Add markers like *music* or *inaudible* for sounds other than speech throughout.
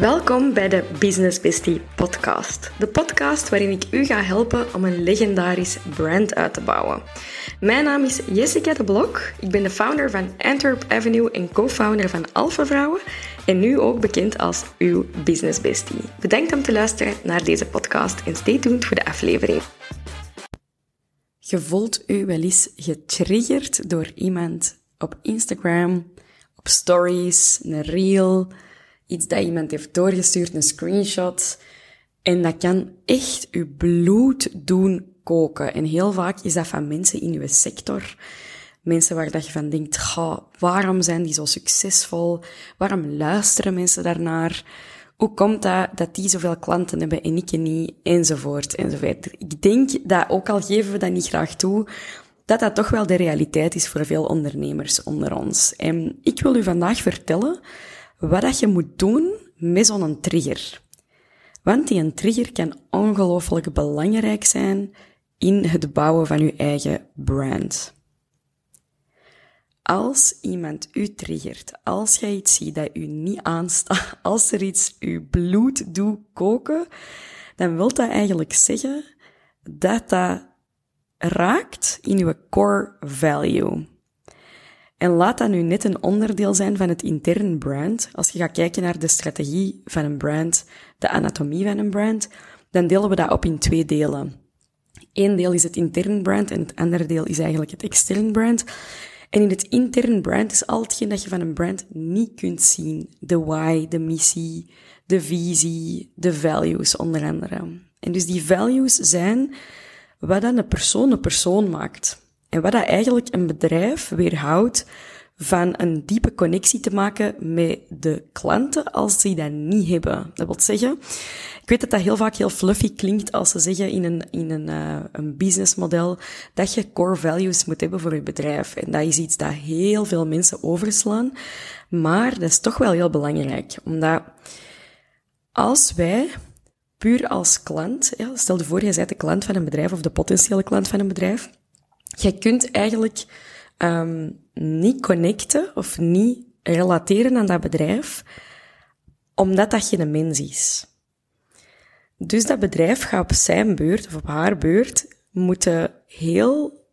Welkom bij de Business Bestie podcast. De podcast waarin ik u ga helpen om een legendarisch brand uit te bouwen. Mijn naam is Jessica de Blok. Ik ben de founder van Antwerp Avenue en co-founder van Alpha Vrouwen. En nu ook bekend als uw Business Bestie. Bedankt om te luisteren naar deze podcast en stay tuned voor de aflevering. Je voelt u wel eens getriggerd door iemand op Instagram, op stories, een reel iets dat iemand heeft doorgestuurd, een screenshot. En dat kan echt uw bloed doen koken. En heel vaak is dat van mensen in uw sector. Mensen waar dat je van denkt, ga, waarom zijn die zo succesvol? Waarom luisteren mensen daarnaar? Hoe komt dat dat die zoveel klanten hebben en ik niet? Enzovoort, enzovoort. Ik denk dat, ook al geven we dat niet graag toe, dat dat toch wel de realiteit is voor veel ondernemers onder ons. En ik wil u vandaag vertellen wat dat je moet doen met zo'n trigger. Want die een trigger kan ongelooflijk belangrijk zijn in het bouwen van je eigen brand. Als iemand u triggert, als jij iets ziet dat u niet aanstaat, *laughs* als er iets uw bloed doet koken, dan wil dat eigenlijk zeggen dat dat raakt in uw core value. En laat dat nu net een onderdeel zijn van het intern brand. Als je gaat kijken naar de strategie van een brand, de anatomie van een brand, dan delen we dat op in twee delen. Eén deel is het intern brand en het andere deel is eigenlijk het extern brand. En in het intern brand is al hetgeen dat je van een brand niet kunt zien. De why, de missie, de visie, de values onder andere. En dus die values zijn wat dan een persoon een persoon maakt. En wat dat eigenlijk een bedrijf weerhoudt van een diepe connectie te maken met de klanten als ze dat niet hebben. Dat wil zeggen, ik weet dat dat heel vaak heel fluffy klinkt als ze zeggen in een, in een, uh, een businessmodel dat je core values moet hebben voor je bedrijf. En dat is iets dat heel veel mensen overslaan. Maar dat is toch wel heel belangrijk. Omdat als wij puur als klant, ja, stel je voor, je bent de klant van een bedrijf of de potentiële klant van een bedrijf, je kunt eigenlijk um, niet connecten of niet relateren aan dat bedrijf, omdat dat geen mens is. Dus dat bedrijf gaat op zijn beurt of op haar beurt moeten heel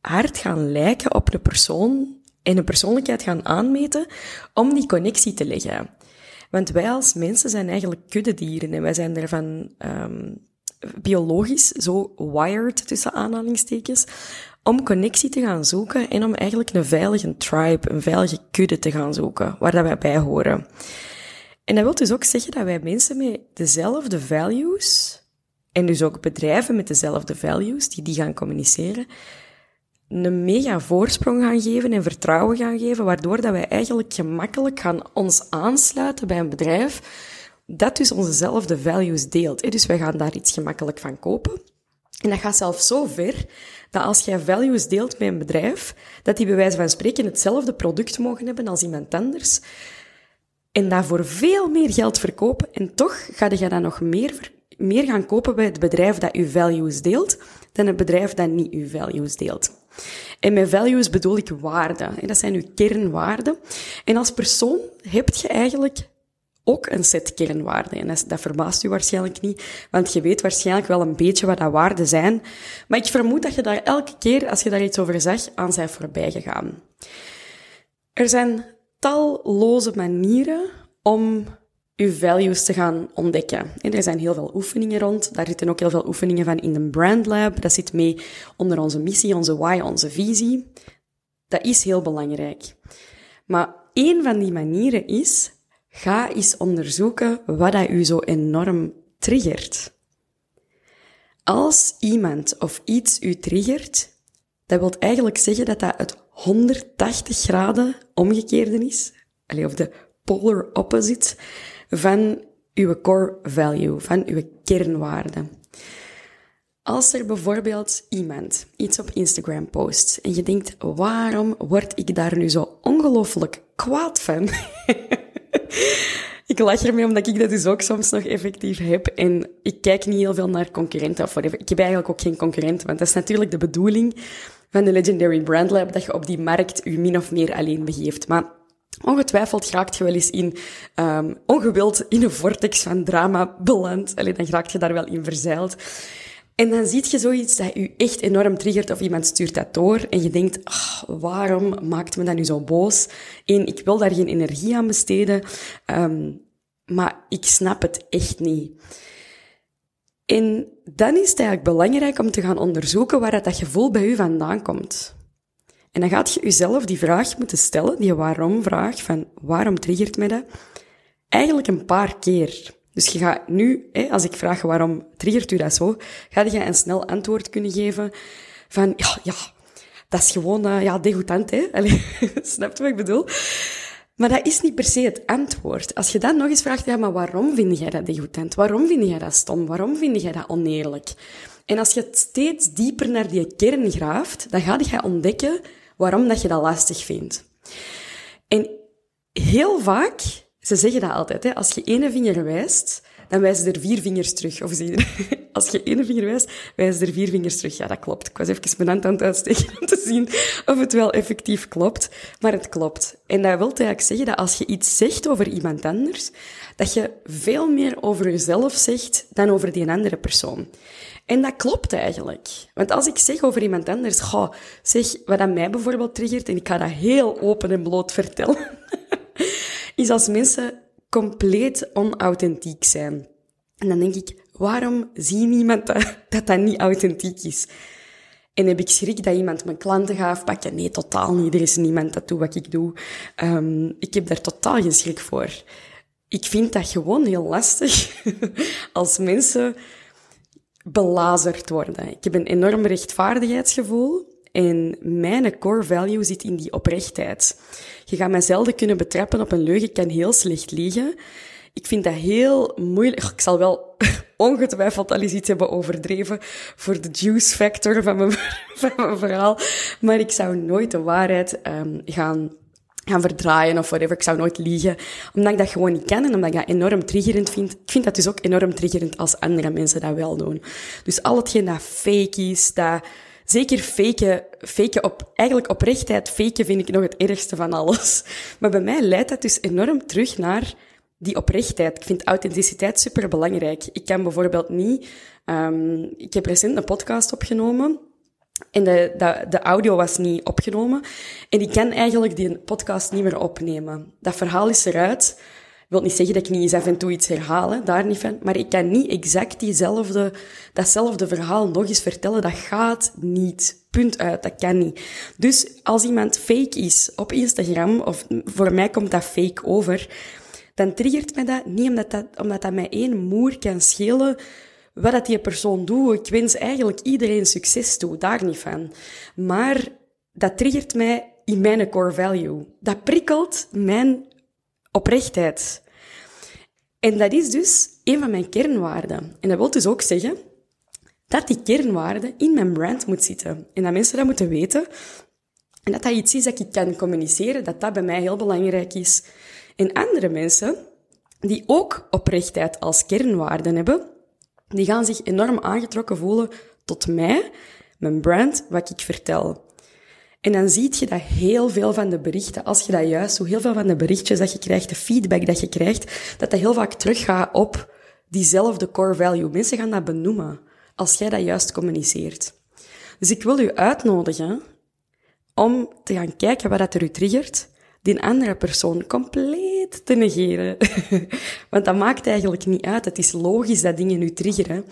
hard gaan lijken op de persoon en een persoonlijkheid gaan aanmeten om die connectie te leggen. Want wij als mensen zijn eigenlijk kuddedieren en wij zijn ervan um, biologisch zo wired, tussen aanhalingstekens, om connectie te gaan zoeken en om eigenlijk een veilige tribe, een veilige kudde te gaan zoeken, waar dat wij bij horen. En dat wil dus ook zeggen dat wij mensen met dezelfde values, en dus ook bedrijven met dezelfde values, die die gaan communiceren, een mega voorsprong gaan geven en vertrouwen gaan geven, waardoor dat wij eigenlijk gemakkelijk gaan ons aansluiten bij een bedrijf dat dus onzezelfde values deelt. Dus wij gaan daar iets gemakkelijk van kopen. En dat gaat zelfs zo ver dat als jij values deelt met een bedrijf, dat die bij wijze van spreken hetzelfde product mogen hebben als iemand anders. En dat voor veel meer geld verkopen. En toch ga je dan nog meer, meer gaan kopen bij het bedrijf dat uw values deelt, dan het bedrijf dat niet uw values deelt. En met values bedoel ik waarden. En dat zijn uw kernwaarden. En als persoon heb je eigenlijk ook een set kernwaarden. En dat, verbaast u waarschijnlijk niet, want je weet waarschijnlijk wel een beetje wat dat waarden zijn. Maar ik vermoed dat je daar elke keer, als je daar iets over zegt, aan zijn voorbij gegaan. Er zijn talloze manieren om uw values te gaan ontdekken. En er zijn heel veel oefeningen rond. Daar zitten ook heel veel oefeningen van in de Brand Lab. Dat zit mee onder onze missie, onze why, onze visie. Dat is heel belangrijk. Maar één van die manieren is Ga eens onderzoeken wat dat u zo enorm triggert. Als iemand of iets u triggert, dat wil eigenlijk zeggen dat dat het 180 graden omgekeerde is, of de polar opposite van uw core value, van uw kernwaarde. Als er bijvoorbeeld iemand iets op Instagram post en je denkt, waarom word ik daar nu zo ongelooflijk kwaad van? *laughs* *laughs* ik lach ermee omdat ik dat dus ook soms nog effectief heb. En ik kijk niet heel veel naar concurrenten of whatever. Ik heb eigenlijk ook geen concurrent, want dat is natuurlijk de bedoeling van de Legendary Brand Lab, dat je op die markt je min of meer alleen begeeft. Maar ongetwijfeld raakt je wel eens in, um, ongewild in een vortex van drama beland. Alleen dan raakt je daar wel in verzeild. En dan zie je zoiets dat je echt enorm triggert of iemand stuurt dat door en je denkt, oh, waarom maakt me dat nu zo boos? Eén, ik wil daar geen energie aan besteden, um, maar ik snap het echt niet. En dan is het eigenlijk belangrijk om te gaan onderzoeken waar dat gevoel bij u vandaan komt. En dan gaat je jezelf die vraag moeten stellen, die waarom-vraag, van waarom triggert mij dat? Eigenlijk een paar keer. Dus je gaat nu, hè, als ik vraag waarom triggert u dat zo, ga je een snel antwoord kunnen geven van, ja, ja, dat is gewoon, uh, ja, degoutant, hè. *laughs* Snap je wat ik bedoel? Maar dat is niet per se het antwoord. Als je dan nog eens vraagt, ja, maar waarom vind jij dat degoutant? Waarom vind jij dat stom? Waarom vind jij dat oneerlijk? En als je steeds dieper naar die kern graaft, dan ga je ontdekken waarom dat je dat lastig vindt. En heel vaak ze zeggen dat altijd, hè. Als je ene vinger wijst, dan wijzen er vier vingers terug. Of zie *laughs* als je ene vinger wijst, wijzen er vier vingers terug. Ja, dat klopt. Ik was even mijn hand aan het uitsteken om te zien of het wel effectief klopt. Maar het klopt. En dat wil eigenlijk zeggen dat als je iets zegt over iemand anders, dat je veel meer over jezelf zegt dan over die andere persoon. En dat klopt eigenlijk. Want als ik zeg over iemand anders, ga, zeg wat aan mij bijvoorbeeld triggert, en ik ga dat heel open en bloot vertellen *laughs* is als mensen compleet onauthentiek zijn. En dan denk ik, waarom zie niemand dat, dat dat niet authentiek is? En heb ik schrik dat iemand mijn klanten gaat afpakken? Nee, totaal niet. Er is niemand dat doet wat ik doe. Um, ik heb daar totaal geen schrik voor. Ik vind dat gewoon heel lastig *laughs* als mensen belazerd worden. Ik heb een enorm rechtvaardigheidsgevoel en mijn core value zit in die oprechtheid. Je gaat mij zelden kunnen betrappen op een leugen. Ik kan heel slecht liegen. Ik vind dat heel moeilijk. Ik zal wel *laughs* ongetwijfeld al eens iets hebben overdreven voor de juice factor van mijn, *laughs* van verhaal. Maar ik zou nooit de waarheid um, gaan gaan verdraaien of whatever. Ik zou nooit liegen. Omdat ik dat gewoon niet ken en omdat ik dat enorm triggerend vind. Ik vind dat dus ook enorm triggerend als andere mensen dat wel doen. Dus al hetgeen dat fake is, dat zeker faken, faken op, eigenlijk oprechtheid faken vind ik nog het ergste van alles. *laughs* Maar bij mij leidt dat dus enorm terug naar die oprechtheid. Ik vind authenticiteit super belangrijk. Ik kan bijvoorbeeld niet, um, ik heb recent een podcast opgenomen. En de, de, de audio was niet opgenomen. En ik kan eigenlijk die podcast niet meer opnemen. Dat verhaal is eruit. Wil niet zeggen dat ik niet eens af en toe iets herhaal, daar niet van. Maar ik kan niet exact diezelfde, datzelfde verhaal nog eens vertellen. Dat gaat niet. Punt uit. Dat kan niet. Dus als iemand fake is op Instagram, of voor mij komt dat fake over, dan triggert mij dat niet omdat dat, omdat dat mij één moer kan schelen wat dat die persoon doet. Ik wens eigenlijk iedereen succes toe, daar niet van. Maar dat triggert mij in mijn core value. Dat prikkelt mijn oprechtheid. En dat is dus een van mijn kernwaarden. En dat wil dus ook zeggen dat die kernwaarde in mijn brand moet zitten. En dat mensen dat moeten weten. En dat dat iets is dat ik kan communiceren, dat dat bij mij heel belangrijk is. En andere mensen, die ook oprechtheid als kernwaarde hebben, die gaan zich enorm aangetrokken voelen tot mij, mijn brand, wat ik vertel. En dan zie je dat heel veel van de berichten, als je dat juist doet, heel veel van de berichtjes dat je krijgt, de feedback dat je krijgt, dat dat heel vaak teruggaat op diezelfde core value. Mensen gaan dat benoemen als jij dat juist communiceert. Dus ik wil u uitnodigen om te gaan kijken wat dat er u triggert, die andere persoon compleet te negeren. *laughs* Want dat maakt eigenlijk niet uit. Het is logisch dat dingen u triggeren.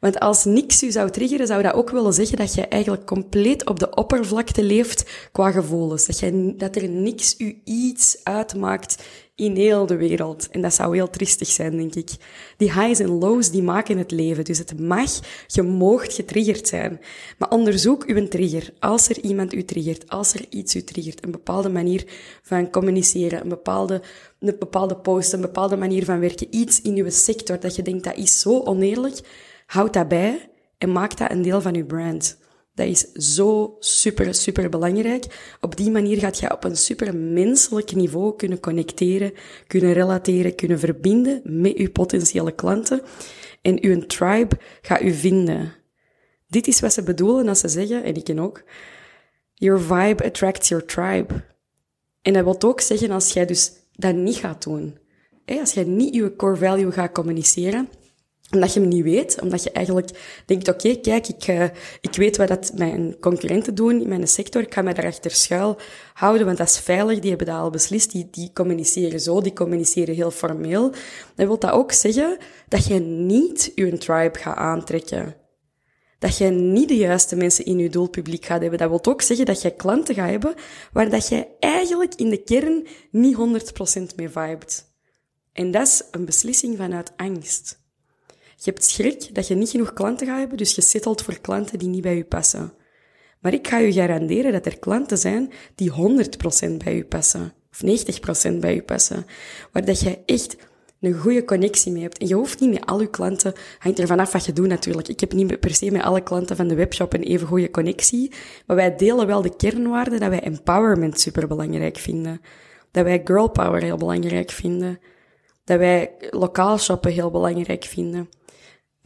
Want als niks u zou triggeren, zou dat ook willen zeggen dat je eigenlijk compleet op de oppervlakte leeft qua gevoelens. Dat, je, dat er niks u iets uitmaakt in heel de wereld. En dat zou heel tristig zijn, denk ik. Die highs en lows, die maken het leven. Dus het mag, je moogt getriggerd zijn. Maar onderzoek uw trigger. Als er iemand u triggert, als er iets u triggert, een bepaalde manier van communiceren, een bepaalde, een bepaalde post, een bepaalde manier van werken, iets in uw sector dat je denkt dat is zo oneerlijk, houd dat bij en maak dat een deel van je brand. Dat is zo super, super belangrijk. Op die manier gaat je op een super menselijk niveau kunnen connecteren, kunnen relateren, kunnen verbinden met je potentiële klanten. En uw tribe gaat u vinden. Dit is wat ze bedoelen als ze zeggen, en ik ken ook, your vibe attracts your tribe. En dat wil ook zeggen als jij dus dat niet gaat doen. Als jij niet je core value gaat communiceren, omdat je hem niet weet, omdat je eigenlijk denkt, oké, kijk, ik, uh, ik weet wat dat mijn concurrenten doen in mijn sector, ik ga mij daarachter schuil houden, want dat is veilig, die hebben dat al beslist, die, die communiceren zo, die communiceren heel formeel. Dan wil dat ook zeggen dat je niet je tribe gaat aantrekken. Dat je niet de juiste mensen in je doelpubliek gaat hebben. Dat wil ook zeggen dat je klanten gaat hebben waar dat je eigenlijk in de kern niet 100% mee vibet. En dat is een beslissing vanuit angst. Je hebt schrik dat je niet genoeg klanten gaat hebben, dus je settelt voor klanten die niet bij je passen. Maar ik ga je garanderen dat er klanten zijn die 100% bij je passen. Of 90% bij je passen. Waar dat je echt een goede connectie mee hebt. En je hoeft niet met al je klanten, hangt er vanaf wat je doet natuurlijk. Ik heb niet per se met alle klanten van de webshop een even goede connectie. Maar wij delen wel de kernwaarden dat wij empowerment super belangrijk vinden. Dat wij girl power heel belangrijk vinden. Dat wij lokaal shoppen heel belangrijk vinden.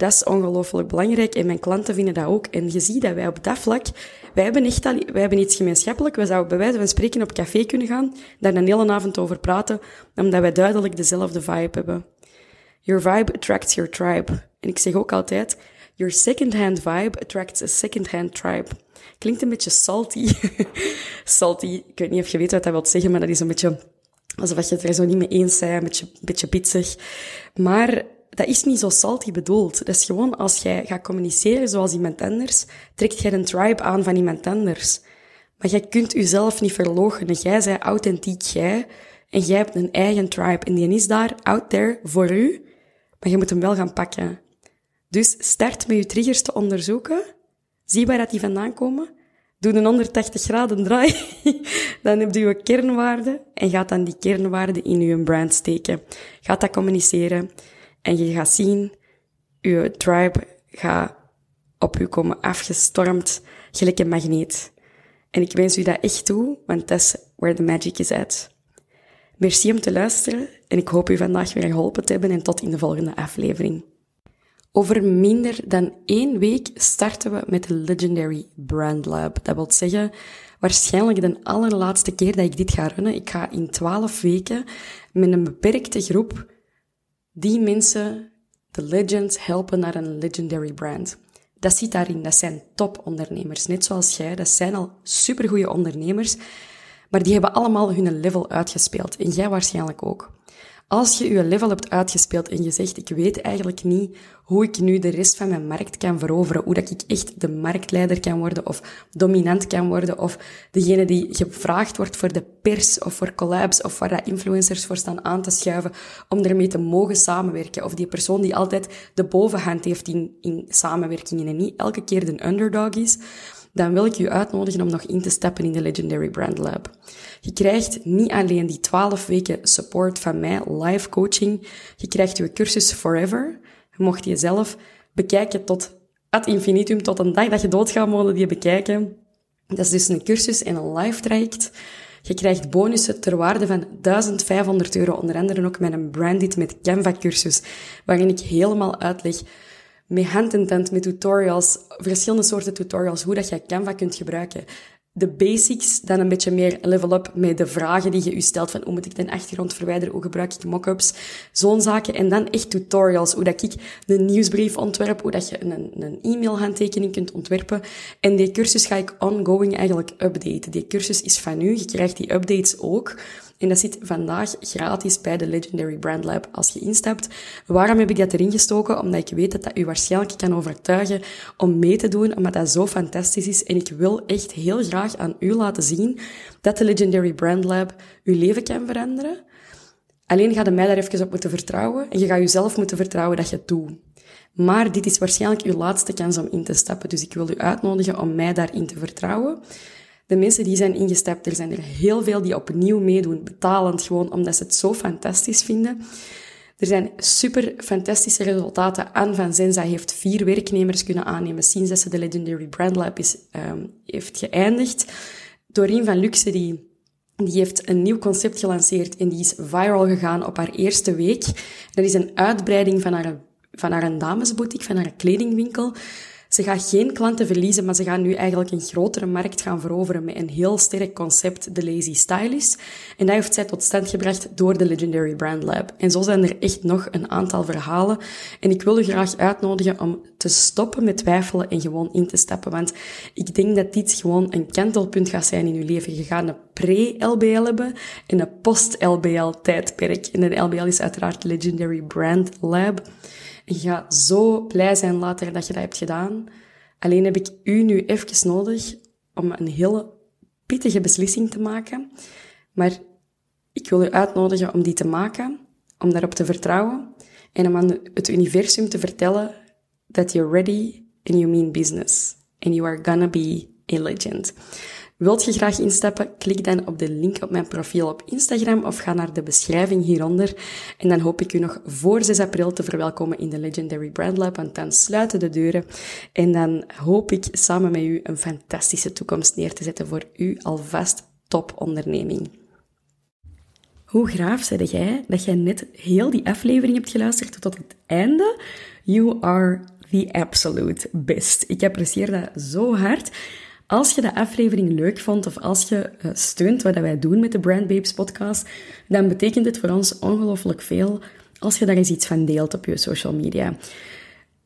Dat is ongelooflijk belangrijk en mijn klanten vinden dat ook. En je ziet dat wij op dat vlak, wij hebben echt al, wij hebben iets gemeenschappelijk. We zouden bij wijze van spreken op café kunnen gaan, daar een hele avond over praten, omdat wij duidelijk dezelfde vibe hebben. Your vibe attracts your tribe. En ik zeg ook altijd, your second-hand vibe attracts a second-hand tribe. Klinkt een beetje salty. *laughs* salty, ik weet niet of je weet wat dat wil zeggen, maar dat is een beetje alsof je het er zo niet mee eens bent, een beetje, een beetje pitsig. Maar dat is niet zo salty bedoeld. Dat is gewoon als jij gaat communiceren zoals iemand anders, trekt jij een tribe aan van iemand anders. Maar jij kunt jezelf niet verloochenen. Jij bent authentiek jij. En jij hebt een eigen tribe. En die is daar, out there, voor u. Maar je moet hem wel gaan pakken. Dus start met je triggers te onderzoeken. Zie waar dat die vandaan komen. Doe een 180 graden draai. *laughs* dan heb je je kernwaarden. En gaat dan die kernwaarden in je brand steken. Gaat dat communiceren. En je gaat zien, je tribe gaat op u komen afgestormd, gelijk een magneet. En ik wens u dat echt toe, want is where the magic is at. Merci om te luisteren en ik hoop u vandaag weer geholpen te hebben en tot in de volgende aflevering. Over minder dan één week starten we met de Legendary Brand Lab. Dat wil zeggen, waarschijnlijk de allerlaatste keer dat ik dit ga runnen. Ik ga in twaalf weken met een beperkte groep die mensen, de legends, helpen naar een legendary brand. Dat zit daarin. Dat zijn topondernemers. Net zoals jij. Dat zijn al supergoeie ondernemers. Maar die hebben allemaal hun level uitgespeeld. En jij waarschijnlijk ook. Als je je level hebt uitgespeeld en je zegt, ik weet eigenlijk niet hoe ik nu de rest van mijn markt kan veroveren, hoe dat ik echt de marktleider kan worden of dominant kan worden of degene die gevraagd wordt voor de pers of voor collabs of waar dat influencers voor staan aan te schuiven om ermee te mogen samenwerken. Of die persoon die altijd de bovenhand heeft in, in samenwerkingen en niet elke keer de underdog is dan wil ik je uitnodigen om nog in te stappen in de Legendary Brand Lab. Je krijgt niet alleen die 12 weken support van mij, live coaching, je krijgt je cursus forever. Je mocht jezelf bekijken tot ad infinitum, tot een dag dat je doodgaat, mogen die bekijken. Dat is dus een cursus en een live traject. Je krijgt bonussen ter waarde van 1500 euro, onder andere ook met een Branded met Canva cursus, waarin ik helemaal uitleg met hand in tent, met tutorials, verschillende soorten tutorials, hoe dat je Canva kunt gebruiken. De basics, dan een beetje meer level up met de vragen die je je stelt van hoe moet ik de achtergrond verwijderen, hoe gebruik ik mockups, zo'n zaken. En dan echt tutorials, hoe dat ik een nieuwsbrief ontwerp, hoe dat je een, een e-mail-handtekening kunt ontwerpen. En die cursus ga ik ongoing eigenlijk updaten. Die cursus is van u, je krijgt die updates ook. En dat zit vandaag gratis bij de Legendary Brand Lab als je instapt. Waarom heb ik dat erin gestoken? Omdat ik weet dat dat u waarschijnlijk kan overtuigen om mee te doen, omdat dat zo fantastisch is. En ik wil echt heel graag aan u laten zien dat de Legendary Brand Lab uw leven kan veranderen. Alleen ga je mij daar even op moeten vertrouwen en je gaat jezelf moeten vertrouwen dat je het doet. Maar dit is waarschijnlijk uw laatste kans om in te stappen, dus ik wil u uitnodigen om mij daarin te vertrouwen de mensen die zijn ingestapt, er zijn er heel veel die opnieuw meedoen, betalend gewoon, omdat ze het zo fantastisch vinden. Er zijn super fantastische resultaten. Anne van Zenza heeft vier werknemers kunnen aannemen sinds dat ze de Legendary Brand Lab is, um, heeft geëindigd. Doreen van Luxe, die, die heeft een nieuw concept gelanceerd en die is viral gegaan op haar eerste week. Dat is een uitbreiding van haar, van haar damesboutique, van haar kledingwinkel. Ze gaat geen klanten verliezen, maar ze gaan nu eigenlijk een grotere markt gaan veroveren met een heel sterk concept, de Lazy Stylist. En dat heeft zij tot stand gebracht door de Legendary Brand Lab. En zo zijn er echt nog een aantal verhalen. En ik wil u graag uitnodigen om te stoppen met twijfelen en gewoon in te stappen. Want ik denk dat dit gewoon een kantelpunt gaat zijn in uw leven. Je gaat een pre-LBL hebben en een post-LBL tijdperk. En een LBL is uiteraard Legendary Brand Lab. Je gaat zo blij zijn later dat je dat hebt gedaan. Alleen heb ik u nu even nodig om een hele pittige beslissing te maken. Maar ik wil u uitnodigen om die te maken, om daarop te vertrouwen en om aan het universum te vertellen that you're ready and you mean business. And you are gonna be a legend. Wilt je graag instappen? Klik dan op de link op mijn profiel op Instagram of ga naar de beschrijving hieronder. En dan hoop ik u nog voor 6 april te verwelkomen in de Legendary Brand Lab, want dan sluiten de deuren. En dan hoop ik samen met u een fantastische toekomst neer te zetten voor u alvast toponderneming. Hoe graaf zei jij dat jij net heel die aflevering hebt geluisterd tot het einde? You are the absolute best. Ik apprecieer dat zo hard. Als je de aflevering leuk vond of als je uh, steunt wat wij doen met de Brand Babes podcast, dan betekent het voor ons ongelooflijk veel als je daar eens iets van deelt op je social media